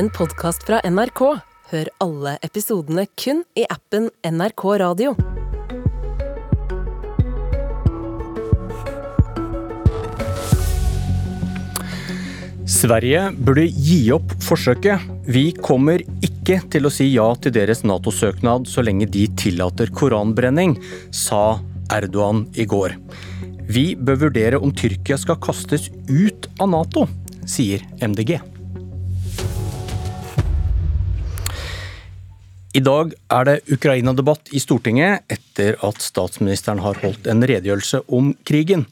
en podkast fra NRK. Hør alle episodene kun i appen NRK Radio. Sverige burde gi opp forsøket. Vi kommer ikke til å si ja til deres Nato-søknad så lenge de tillater koranbrenning, sa Erdogan i går. Vi bør vurdere om Tyrkia skal kastes ut av Nato, sier MDG. I dag er det Ukraina-debatt i Stortinget etter at statsministeren har holdt en redegjørelse om krigen.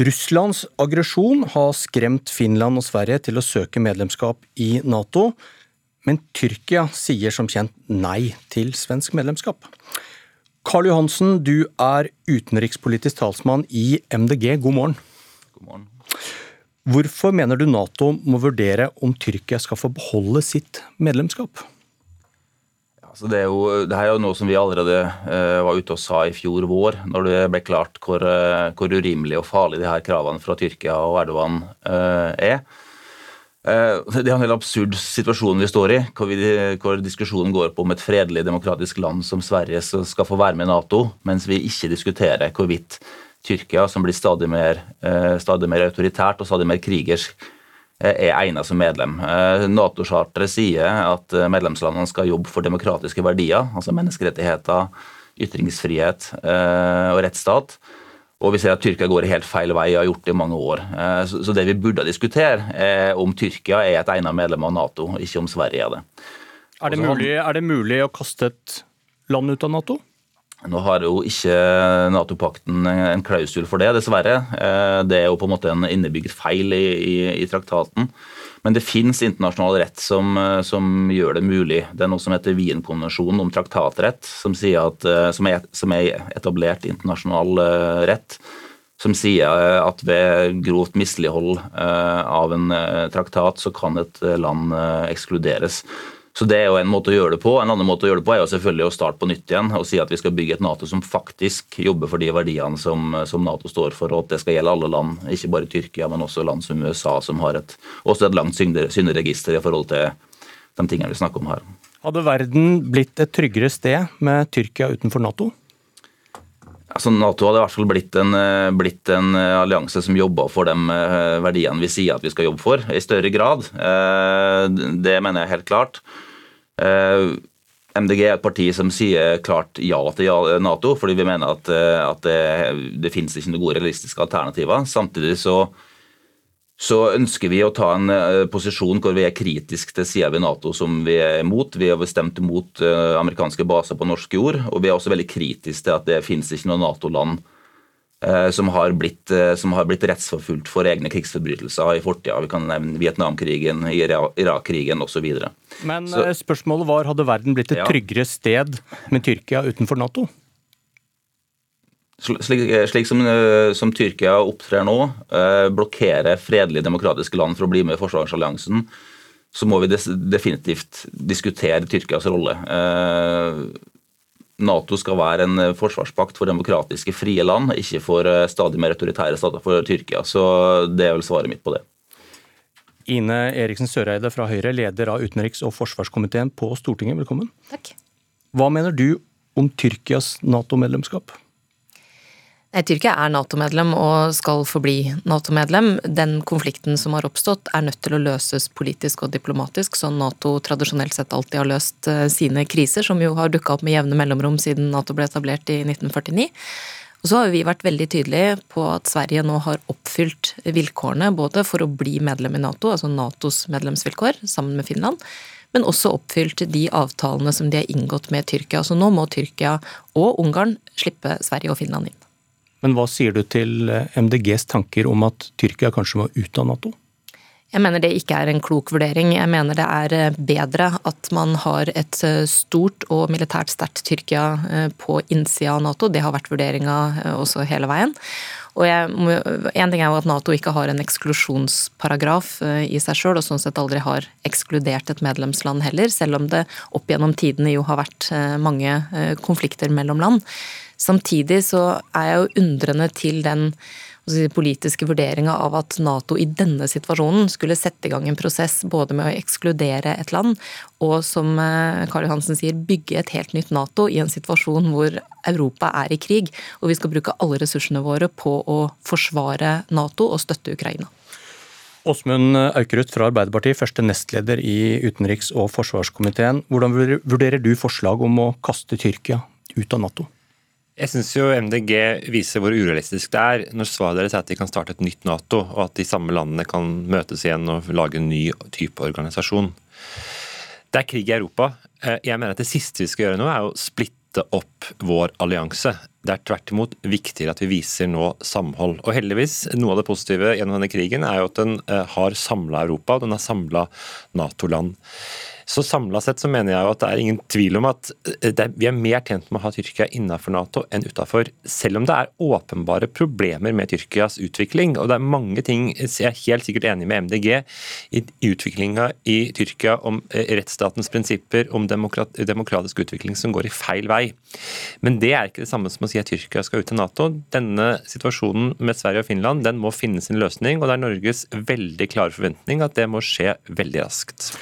Russlands aggresjon har skremt Finland og Sverige til å søke medlemskap i Nato, men Tyrkia sier som kjent nei til svensk medlemskap. Karl Johansen, du er utenrikspolitisk talsmann i MDG. God morgen. God morgen. Hvorfor mener du Nato må vurdere om Tyrkia skal få beholde sitt medlemskap? Altså det, er jo, det er jo noe som vi allerede uh, var ute og sa i fjor vår, når det ble klart hvor, uh, hvor urimelig og farlig de her kravene fra Tyrkia og Erdogan uh, er. Det er en helt absurd situasjon vi står i, hvor, vi, hvor, diskusjonen går på om et fredelig, demokratisk land som Sverige skal få være med i Nato, mens vi ikke diskuterer hvorvidt Tyrkia, som blir stadig mer, stadig mer autoritært og stadig mer krigersk, er egnet som medlem. Eh, Nato-charteret sier at eh, medlemslandene skal jobbe for demokratiske verdier, altså menneskerettigheter, ytringsfrihet eh, og rettsstat. Og vi ser at Tyrkia går helt feil vei og har gjort det i mange år. Så det vi burde diskutere, er om Tyrkia er et egnet medlem av Nato, ikke om Sverige er det. Er det, mulig, er det mulig å kaste et land ut av Nato? Nå har jo ikke Nato-pakten en klausul for det, dessverre. Eh, det er jo på en måte en innebygd feil i, i, i traktaten. Men det finnes internasjonal rett som, eh, som, gjør det mulig. Det er noe som heter Wien-konvensjonen om traktatrett, som, at, eh, som, er, som, er, etablert internasjonal rett. Som sier at ved grovt mislighold av en traktat, så kan et land ekskluderes. Så Det er jo en måte å gjøre det på. En annen måte å gjøre det på er jo selvfølgelig å starte på nytt igjen og si at vi skal bygge et Nato som faktisk jobber for de verdiene som, som Nato står for, og at det skal gjelde alle land, ikke bare Tyrkia, men også land som USA, som har et, også et langt synderegister i forhold til de tingene vi snakker om her. Hadde verden blitt et tryggere sted med Tyrkia utenfor Nato? Altså, Nato hadde i hvert fall blitt en, blitt en allianse som jobba for de eh, verdiene vi sier at vi skal jobbe for, i større grad. Eh, det mener jeg helt klart. Eh, MDG er et parti som sier klart ja til Nato, fordi vi mener at, eh, at det, det finnes ikke noen gode realistiske alternativer. Samtidig så, så, ønsker vi å ta en eh, posisjon hvor vi er kritiske til sider ved Nato som vi er imot. Vi har stemt imot amerikanske baser på norsk jord, og vi er også veldig kritiske til at det finnes ikke noe Nato-land Eh, som har, blitt, eh, som har blitt rettsforfulgt for egne krigsforbrytelser i fortida. Vi kan nevne Vietnamkrigen, Irak-krigen osv. Men Så, eh, spørsmålet var hadde verden blitt et ja. tryggere sted med Tyrkia utenfor Nato? Slik, slik som, som, Tyrkia opptrer nå, blokkerer fredelige demokratiske land for å bli med i forsvarsalliansen, så må vi definitivt diskutere Tyrkias rolle. Nato skal være en eh, forsvarspakt for demokratiske, frie land, ikke for eh, stadig mer autoritære stater for Tyrkia. Så det er vel svaret mitt på det. Ine Eriksen Søreide fra Høyre, leder av utenriks- og forsvarskomiteen på Stortinget, velkommen. Takk. Hva mener du om Tyrkias Nato-medlemskap? Tyrkia er Nato-medlem og skal forbli Nato-medlem. Den konflikten som har oppstått er nødt til å løses politisk og diplomatisk, sånn Nato tradisjonelt sett alltid har løst eh, sine kriser, som jo har dukka opp med jevne mellomrom siden Nato ble etablert i 1949. Og så har vi vært veldig tydelige på at Sverige nå har oppfylt vilkårene både for å bli medlem i Nato, altså Natos medlemsvilkår, sammen med Finland, men også oppfylt de avtalene som de har inngått med Tyrkia. Så nå må Tyrkia og Ungarn slippe Sverige og Finland inn. Men hva sier du til eh, MDGs tanker om at Tyrkia kanskje må ut av Nato? Jeg mener det ikke er en klok vurdering. Jeg mener det er eh, bedre at man har et eh, stort og militært sterkt Tyrkia på innsida av Nato. Det har vært vurderinga også hele veien. Og jeg, en ting er jo at Nato ikke har en eksklusjonsparagraf i seg sjøl, og sånn sett aldri har ekskludert et medlemsland heller, selv om det opp gjennom tidene jo har vært mange konflikter mellom land. Samtidig så er jeg jo undrende til den politiske vurderinga av at Nato i denne situasjonen skulle sette i gang en prosess både med å ekskludere et land og, som eh, Karl Johansen sier, bygge et helt nytt Nato i en situasjon hvor Europa er i krig, og vi skal bruke alle ressursene våre på å forsvare Nato og støtte Ukraina. Åsmund Aukrust fra Arbeiderpartiet, første nestleder i utenriks- og forsvarskomiteen. Hvordan vurderer du forslag om å kaste Tyrkia ut av Nato? Jeg syns jo MDG viser hvor urealistisk det er når svaret deres er at de kan starte et nytt Nato, og at de samme landene kan møtes igjen og lage en ny type organisasjon. Det er krig i Europa. Eh, jeg mener at det siste vi skal gjøre nå, er å splitte opp vår allianse. Det er tvert imot viktigere at vi viser nå samhold. Og heldigvis, noe av det positive gjennom denne krigen er jo at den eh, har samla Europa, den har samla Nato-land. Så samla sett så mener jeg jo at det er ingen tvil om at eh, er, vi er mer tjent med å ha Tyrkia innenfor Nato enn utafor. Selv om det er åpenbare problemer med Tyrkias utvikling. Og det er mange ting jeg er helt sikkert enig med MDG i utviklinga i Tyrkia om eh, rettsstatens prinsipper, om demokrat, demokratisk utvikling som går i feil vei. Men det er ikke det samme som å si at Tyrkia skal ut til Nato. Denne situasjonen med Sverige og Finland den må finne sin løsning, og det er Norges veldig klare forventning at det må skje veldig raskt.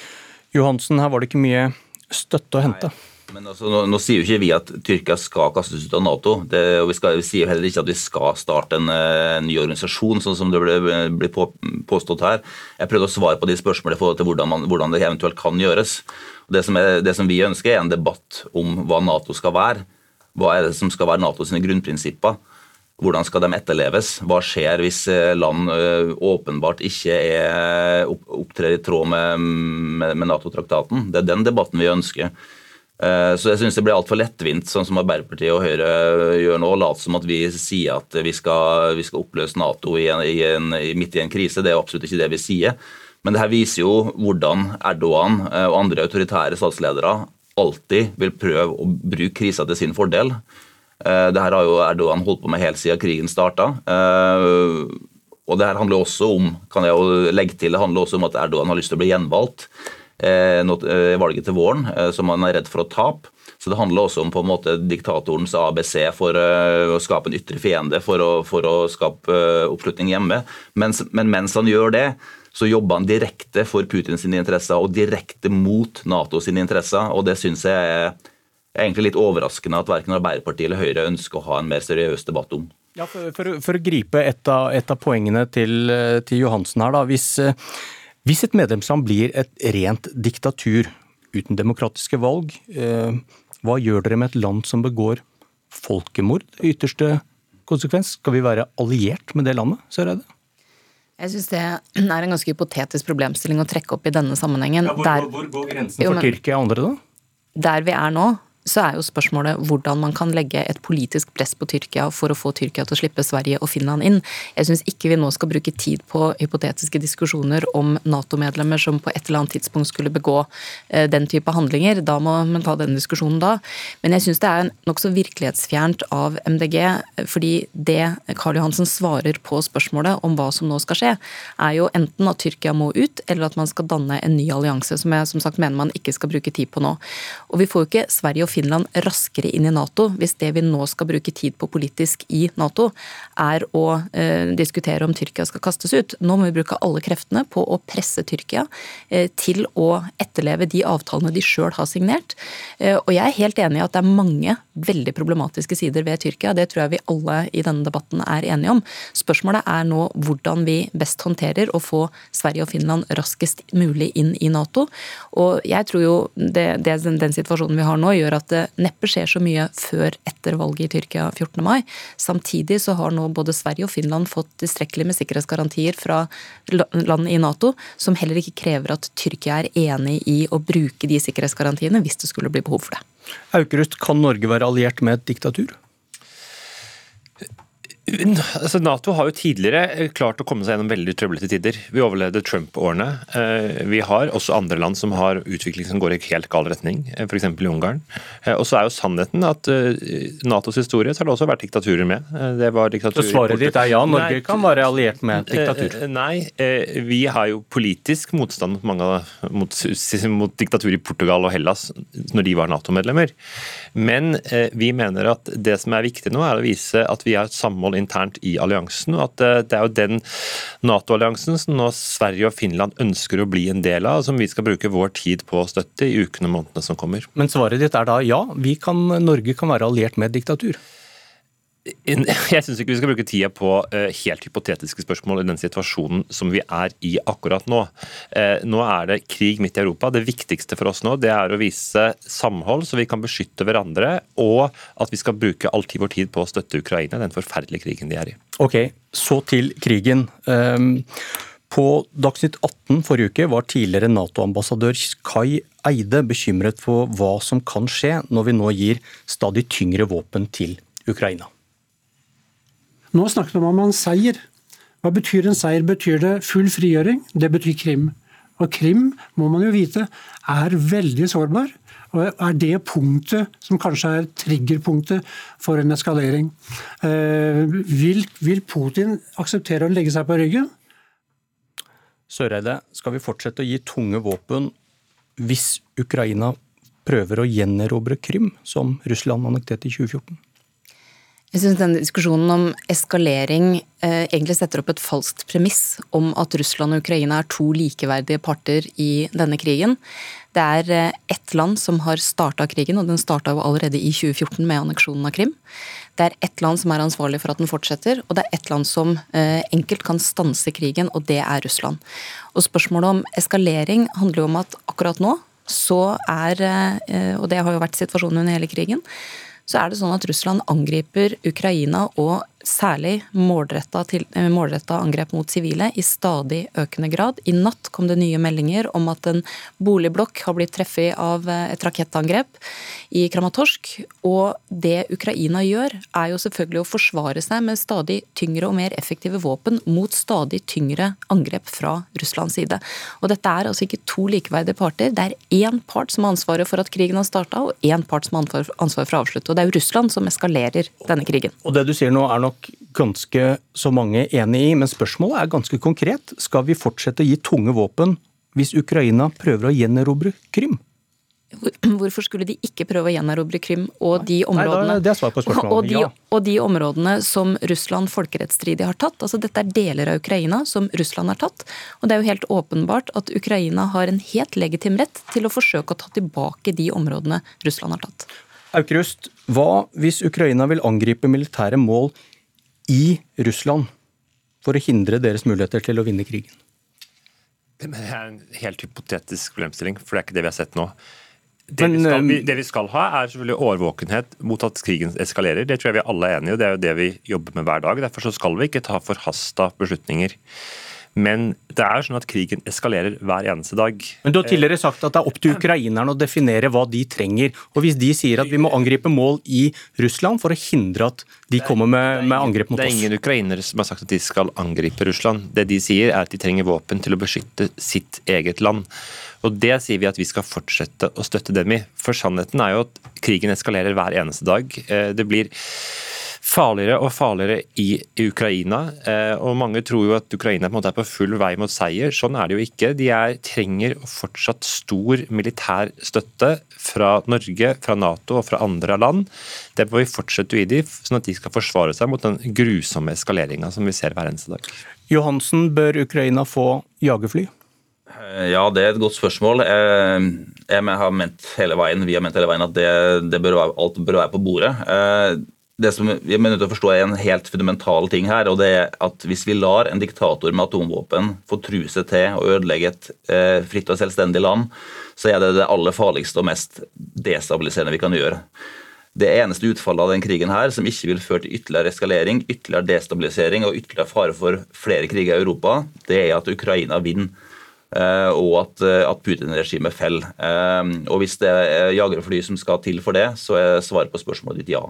Johansen, her var det ikke mye støtte å hente. Nei. Men altså, nå, nå, sier jo ikke vi at Tyrkia skal kastes ut av Nato. Det, og vi, skal, vi, sier heller ikke at vi skal starte en, en eh, ny organisasjon, sånn som det blir på, påstått her. Jeg prøvde å svare på de spørsmålene i forhold til hvordan, man, hvordan det eventuelt kan gjøres. Det som, er, det som, vi ønsker, er en debatt om hva Nato skal være. Hva er det som skal være NATO sine grunnprinsipper? Hvordan skal de etterleves? Hva skjer hvis eh, land eh, åpenbart ikke er, opptrer i tråd med, med, med Nato-traktaten? Det er den debatten vi ønsker. Eh, så jeg synes det blir altfor lettvint, sånn som Arbeiderpartiet og Høyre gjør nå, late som at vi sier at vi skal, vi skal oppløse Nato i en, i en, midt i en krise. Det er absolutt ikke det vi sier. Men det her viser jo hvordan Erdogan og andre autoritære statsledere alltid vil prøve å bruke krisa til sin fordel. Eh, det her har jo Erdogan holdt på med helt siden krigen starta. Eh, og det her handler også om kan jeg jo legge til, det handler også om at Erdogan har lyst til å bli gjenvalgt eh, i valget til våren, som han er redd for å tape. Så Det handler også om på en måte diktatorens ABC for å skape en ytre fiende, for å, for å skape oppslutning hjemme. Mens, men mens han gjør det, så jobber han direkte for Putins interesser og direkte mot NATO sine interesser. og Det syns jeg er er egentlig litt overraskende at verken Arbeiderpartiet eller Høyre ønsker å ha en mer seriøs debatt om. Ja, for, for, for å gripe et av, et av poengene til, til, Johansen her, da. Hvis, hvis, et medlemsland blir et rent diktatur uten demokratiske valg, eh, hva gjør dere med et land som begår folkemord i ytterste konsekvens? Skal vi være alliert med det landet, Søreide? Jeg syns det er en ganske hypotetisk problemstilling å trekke opp i denne sammenhengen. Ja, hvor, Der, hvor, går grensen for Tyrkia og andre, da? Der vi er nå, så er jo spørsmålet hvordan man kan legge et politisk press på Tyrkia for å få Tyrkia til å slippe Sverige og Finland inn. Jeg syns ikke vi nå skal bruke tid på hypotetiske diskusjoner om Nato-medlemmer som på et eller annet tidspunkt skulle begå eh, den type handlinger. Da må man ta den diskusjonen da. Men jeg syns det er nokså virkelighetsfjernt av MDG, fordi det Karl Johansen svarer på spørsmålet om hva som nå skal skje, er jo enten at Tyrkia må ut, eller at man skal danne en ny allianse, som jeg som sagt mener man ikke skal bruke tid på nå. Og vi får jo ikke Sverige og Finland raskere inn i Nato hvis det vi nå skal bruke tid på politisk i Nato, er å eh, diskutere om Tyrkia skal kastes ut. Nå må vi bruke alle kreftene på å presse Tyrkia eh, til å etterleve de avtalene de sjøl har signert. Eh, og jeg er helt enig i at det er mange veldig problematiske sider ved Tyrkia. Det tror jeg vi alle i denne debatten er enige om. Spørsmålet er nå hvordan vi best håndterer å få Sverige og Finland raskest mulig inn i Nato. Og jeg tror jo det, det, den situasjonen vi har nå, gjør at det neppe skjer så mye før etter valget i Tyrkia 14. mai. Samtidig så har nå både Sverige og Finland fått tilstrekkelig med sikkerhetsgarantier fra land i Nato, som heller ikke krever at Tyrkia er enig i å bruke de sikkerhetsgarantiene hvis det skulle bli behov for det. Aukrust, kan Norge være alliert med et diktatur? Altså, Nato har jo tidligere eh, klart å komme seg gjennom veldig trøblete tider. Vi overlevde Trump-årene. Eh, vi har også andre land som har utvikling som går i helt gal retning, eh, f.eks. i Ungarn. Og så er jo sannheten at Natos historie så har det også vært diktaturer med. Det var diktaturer... Så svaret ditt er ja, Norge nei, kan være alliert med et diktatur? Nei, vi har jo politisk motstand mot, mange, mot, mot diktatur i Portugal og Hellas når de var Nato-medlemmer. Men vi mener at det som er viktig nå, er å vise at vi har et samhold internt i alliansen. og at Det er jo den Nato-alliansen som nå Sverige og Finland ønsker å bli en del av, og som vi skal bruke vår tid på å støtte i ukene og månedene som kommer. Men svaret ditt er da ja, kan, Norge kan være alliert med diktatur? Jeg syns ikke vi skal bruke tida på eh, helt hypotetiske spørsmål i den situasjonen som vi er i akkurat nå. Eh, nå er det krig midt i Europa. Det viktigste for oss nå det er å vise samhold, så vi kan beskytte hverandre, og at vi skal bruke all tid vår tid på å støtte Ukraina, den forferdelige krigen de er i. Ok, Så til krigen. Ehm, på Dagsnytt 18 forrige uke var tidligere Nato-ambassadør Kai Eide bekymret for hva som kan skje når vi nå gir stadig tyngre våpen til Ukraina. Nå snakker man om en seier. Hva betyr en seier? Betyr det full frigjøring? Det betyr Krim. Og Krim, må man jo vite, er veldig sårbar. Og er det punktet som kanskje er triggerpunktet for en eskalering. Eh, vil, vil Putin akseptere å legge seg på ryggen? Søreide, skal vi fortsette å gi tunge våpen hvis Ukraina prøver å gjenerobre Krim, som Russland annekterte i 2014? Jeg synes denne Diskusjonen om eskalering eh, egentlig setter opp et falskt premiss om at Russland og Ukraina er to likeverdige parter i denne krigen. Det er eh, ett land som har starta krigen, og den starta allerede i 2014 med anneksjonen av Krim. Det er ett land som er ansvarlig for at den fortsetter, og det er ett land som eh, enkelt kan stanse krigen, og det er Russland. Og Spørsmålet om eskalering handler jo om at akkurat nå så er, eh, og det har jo vært situasjonen under hele krigen, så er det sånn at Russland angriper Ukraina og særlig målretta, eh, angrep mot sivile i stadig økende grad. I natt kom det nye meldinger om at en boligblokk har blitt treffet av eh, et rakettangrep i Kramatorsk. Og det Ukraina gjør, er jo selvfølgelig å forsvare seg med stadig tyngre og mer effektive våpen mot stadig tyngre angrep fra Russlands side. Og dette er altså ikke to likeverdige parter. Det er én part som har ansvaret for at krigen har starta, og én part som har ansvaret for å avslutte. Og det er jo Russland som eskalerer denne krigen. Og det du sier nå er nok nok ganske så mange enig i, men spørsmålet er ganske konkret. Skal vi fortsette å gi tunge våpen hvis Ukraina prøver å gjenerobre Krim? Hvorfor skulle de ikke prøve å gjenerobre Krim og de områdene, Nei, det er og, de, og de områdene som Russland folkerettsstridig har tatt? Altså Dette er deler av Ukraina som Russland har tatt. Og det er jo helt åpenbart at Ukraina har en helt legitim rett til å forsøke å ta tilbake de områdene Russland har tatt. Aukrust, hva hvis Ukraina vil angripe militære mål i Russland for å hindre deres muligheter til å vinne krigen? Det er en helt hypotetisk problemstilling, for det er ikke det vi har sett nå. Det, Men, vi skal, vi, det, vi skal, ha, er selvfølgelig årvåkenhet mot at krigen eskalerer. Det tror jeg vi alle er enige i, og det er jo det vi jobber med hver dag. Derfor skal vi ikke ta forhasta beslutninger. Men det er sånn at krigen eskalerer hver eneste dag. Men Du har tidligere sagt at det er opp til ukrainerne å definere hva de trenger. Og Hvis de sier at vi må angripe mål i Russland for å hindre at de kommer med, med angrep mot oss Det er ingen ukrainere som har sagt at de skal angripe Russland. Det de sier er at de trenger våpen til å beskytte sitt eget land. Og Det sier vi at vi skal fortsette å støtte dem i. For sannheten er jo at krigen eskalerer hver eneste dag. Eh, det blir farligere og farligere i Ukraina. Eh, og Mange tror jo at Ukraina på en måte er på full vei mot seier. Sånn er det jo ikke. De er, trenger fortsatt stor militær støtte fra Norge, fra Nato og fra andre land. Det må vi fortsette å gi dem, sånn at de skal forsvare seg mot den grusomme eskaleringa som vi ser hver eneste dag. Johansen, bør Ukraina få jagerfly? Eh, ja, det er et godt spørsmål. Eh, jeg har ment hele veien, Vi har ment hele veien at det, det bør være, alt bør være på bordet det som vi er nødt til å forstå er en helt fundamental ting her. og det er at Hvis vi lar en diktator med atomvåpen få true seg til å ødelegge et eh, fritt og selvstendig land, så er det det aller farligste og mest destabiliserende vi kan gjøre. Det eneste utfallet av den krigen her, som ikke vil føre til ytterligere eskalering, ytterligere destabilisering og ytterligere fare for flere kriger i Europa, det er at Ukraina vinner. Eh, og at, eh, at Putin-regimet faller. Eh, og Hvis det er jagerfly som skal til for det, så er svaret på spørsmålet ditt ja.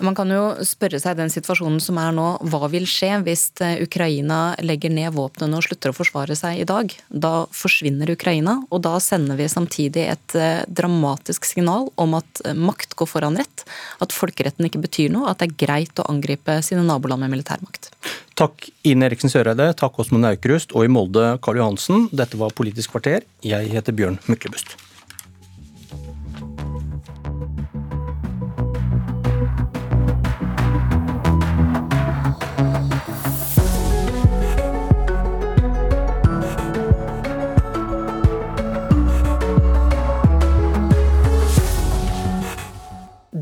Man kan jo spørre seg den situasjonen som er nå, hva vil skje hvis eh, Ukraina legger ned våpnene og slutter å forsvare seg i dag? Da forsvinner Ukraina, og da sender vi samtidig et eh, dramatisk signal om at eh, makt går foran rett, at folkeretten ikke betyr noe, at det er greit å angripe sine naboland med militærmakt. Takk Ine Eriksen Søreide, takk Åsmund Aukrust og i Molde Karl Johansen. Dette var Politisk kvarter. Jeg heter Bjørn Myklebust.